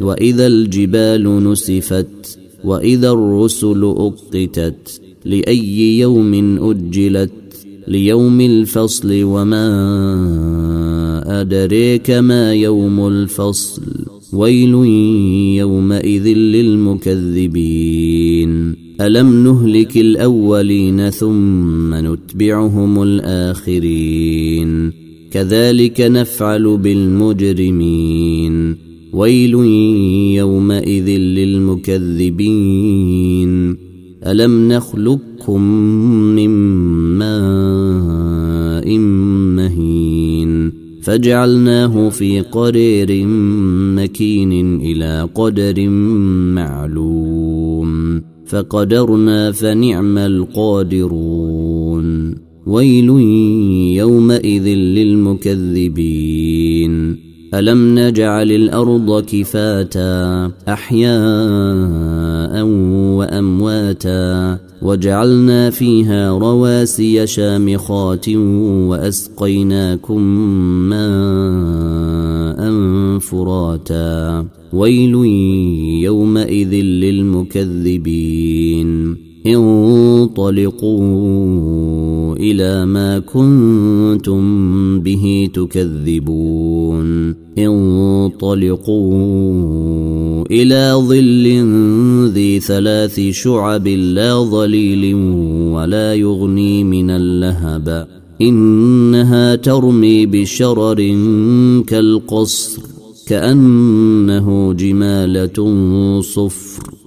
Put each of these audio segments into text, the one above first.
وإذا الجبال نسفت وإذا الرسل اقتت لأي يوم أجلت ليوم الفصل وما أدريك ما يوم الفصل ويل يومئذ للمكذبين. ألم نهلك الأولين ثم نتبعهم الآخرين؟ كذلك نفعل بالمجرمين. ويل يومئذ للمكذبين. ألم نخلقكم من ماء مهين؟ فجعلناه في قرير مكين إلى قدر معلوم. فقدرنا فنعم القادرون. ويل يومئذ للمكذبين. ألم نجعل الأرض كفاتا أحياء وأمواتا وجعلنا فيها رواسي شامخات وأسقيناكم ماء فراتا ويل يومئذ للمكذبين انطلقوا إلى ما كنتم به تكذبون. انطلقوا إلى ظل ذي ثلاث شعب لا ظليل ولا يغني من اللهب. إنها ترمي بشرر كالقصر كأنه جمالة صفر.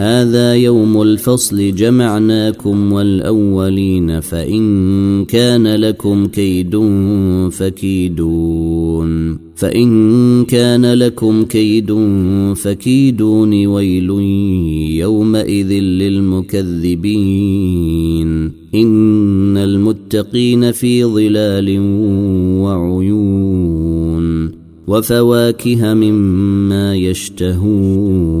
هذا يوم الفصل جمعناكم والأولين فإن كان لكم كيد فكيدون فإن كان لكم كيد فكيدون ويل يومئذ للمكذبين إن المتقين في ظلال وعيون وفواكه مما يشتهون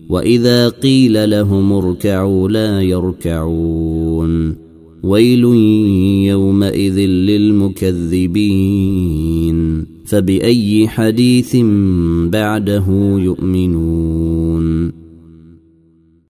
وإذا قيل لهم اركعوا لا يركعون. ويل يومئذ للمكذبين. فبأي حديث بعده يؤمنون.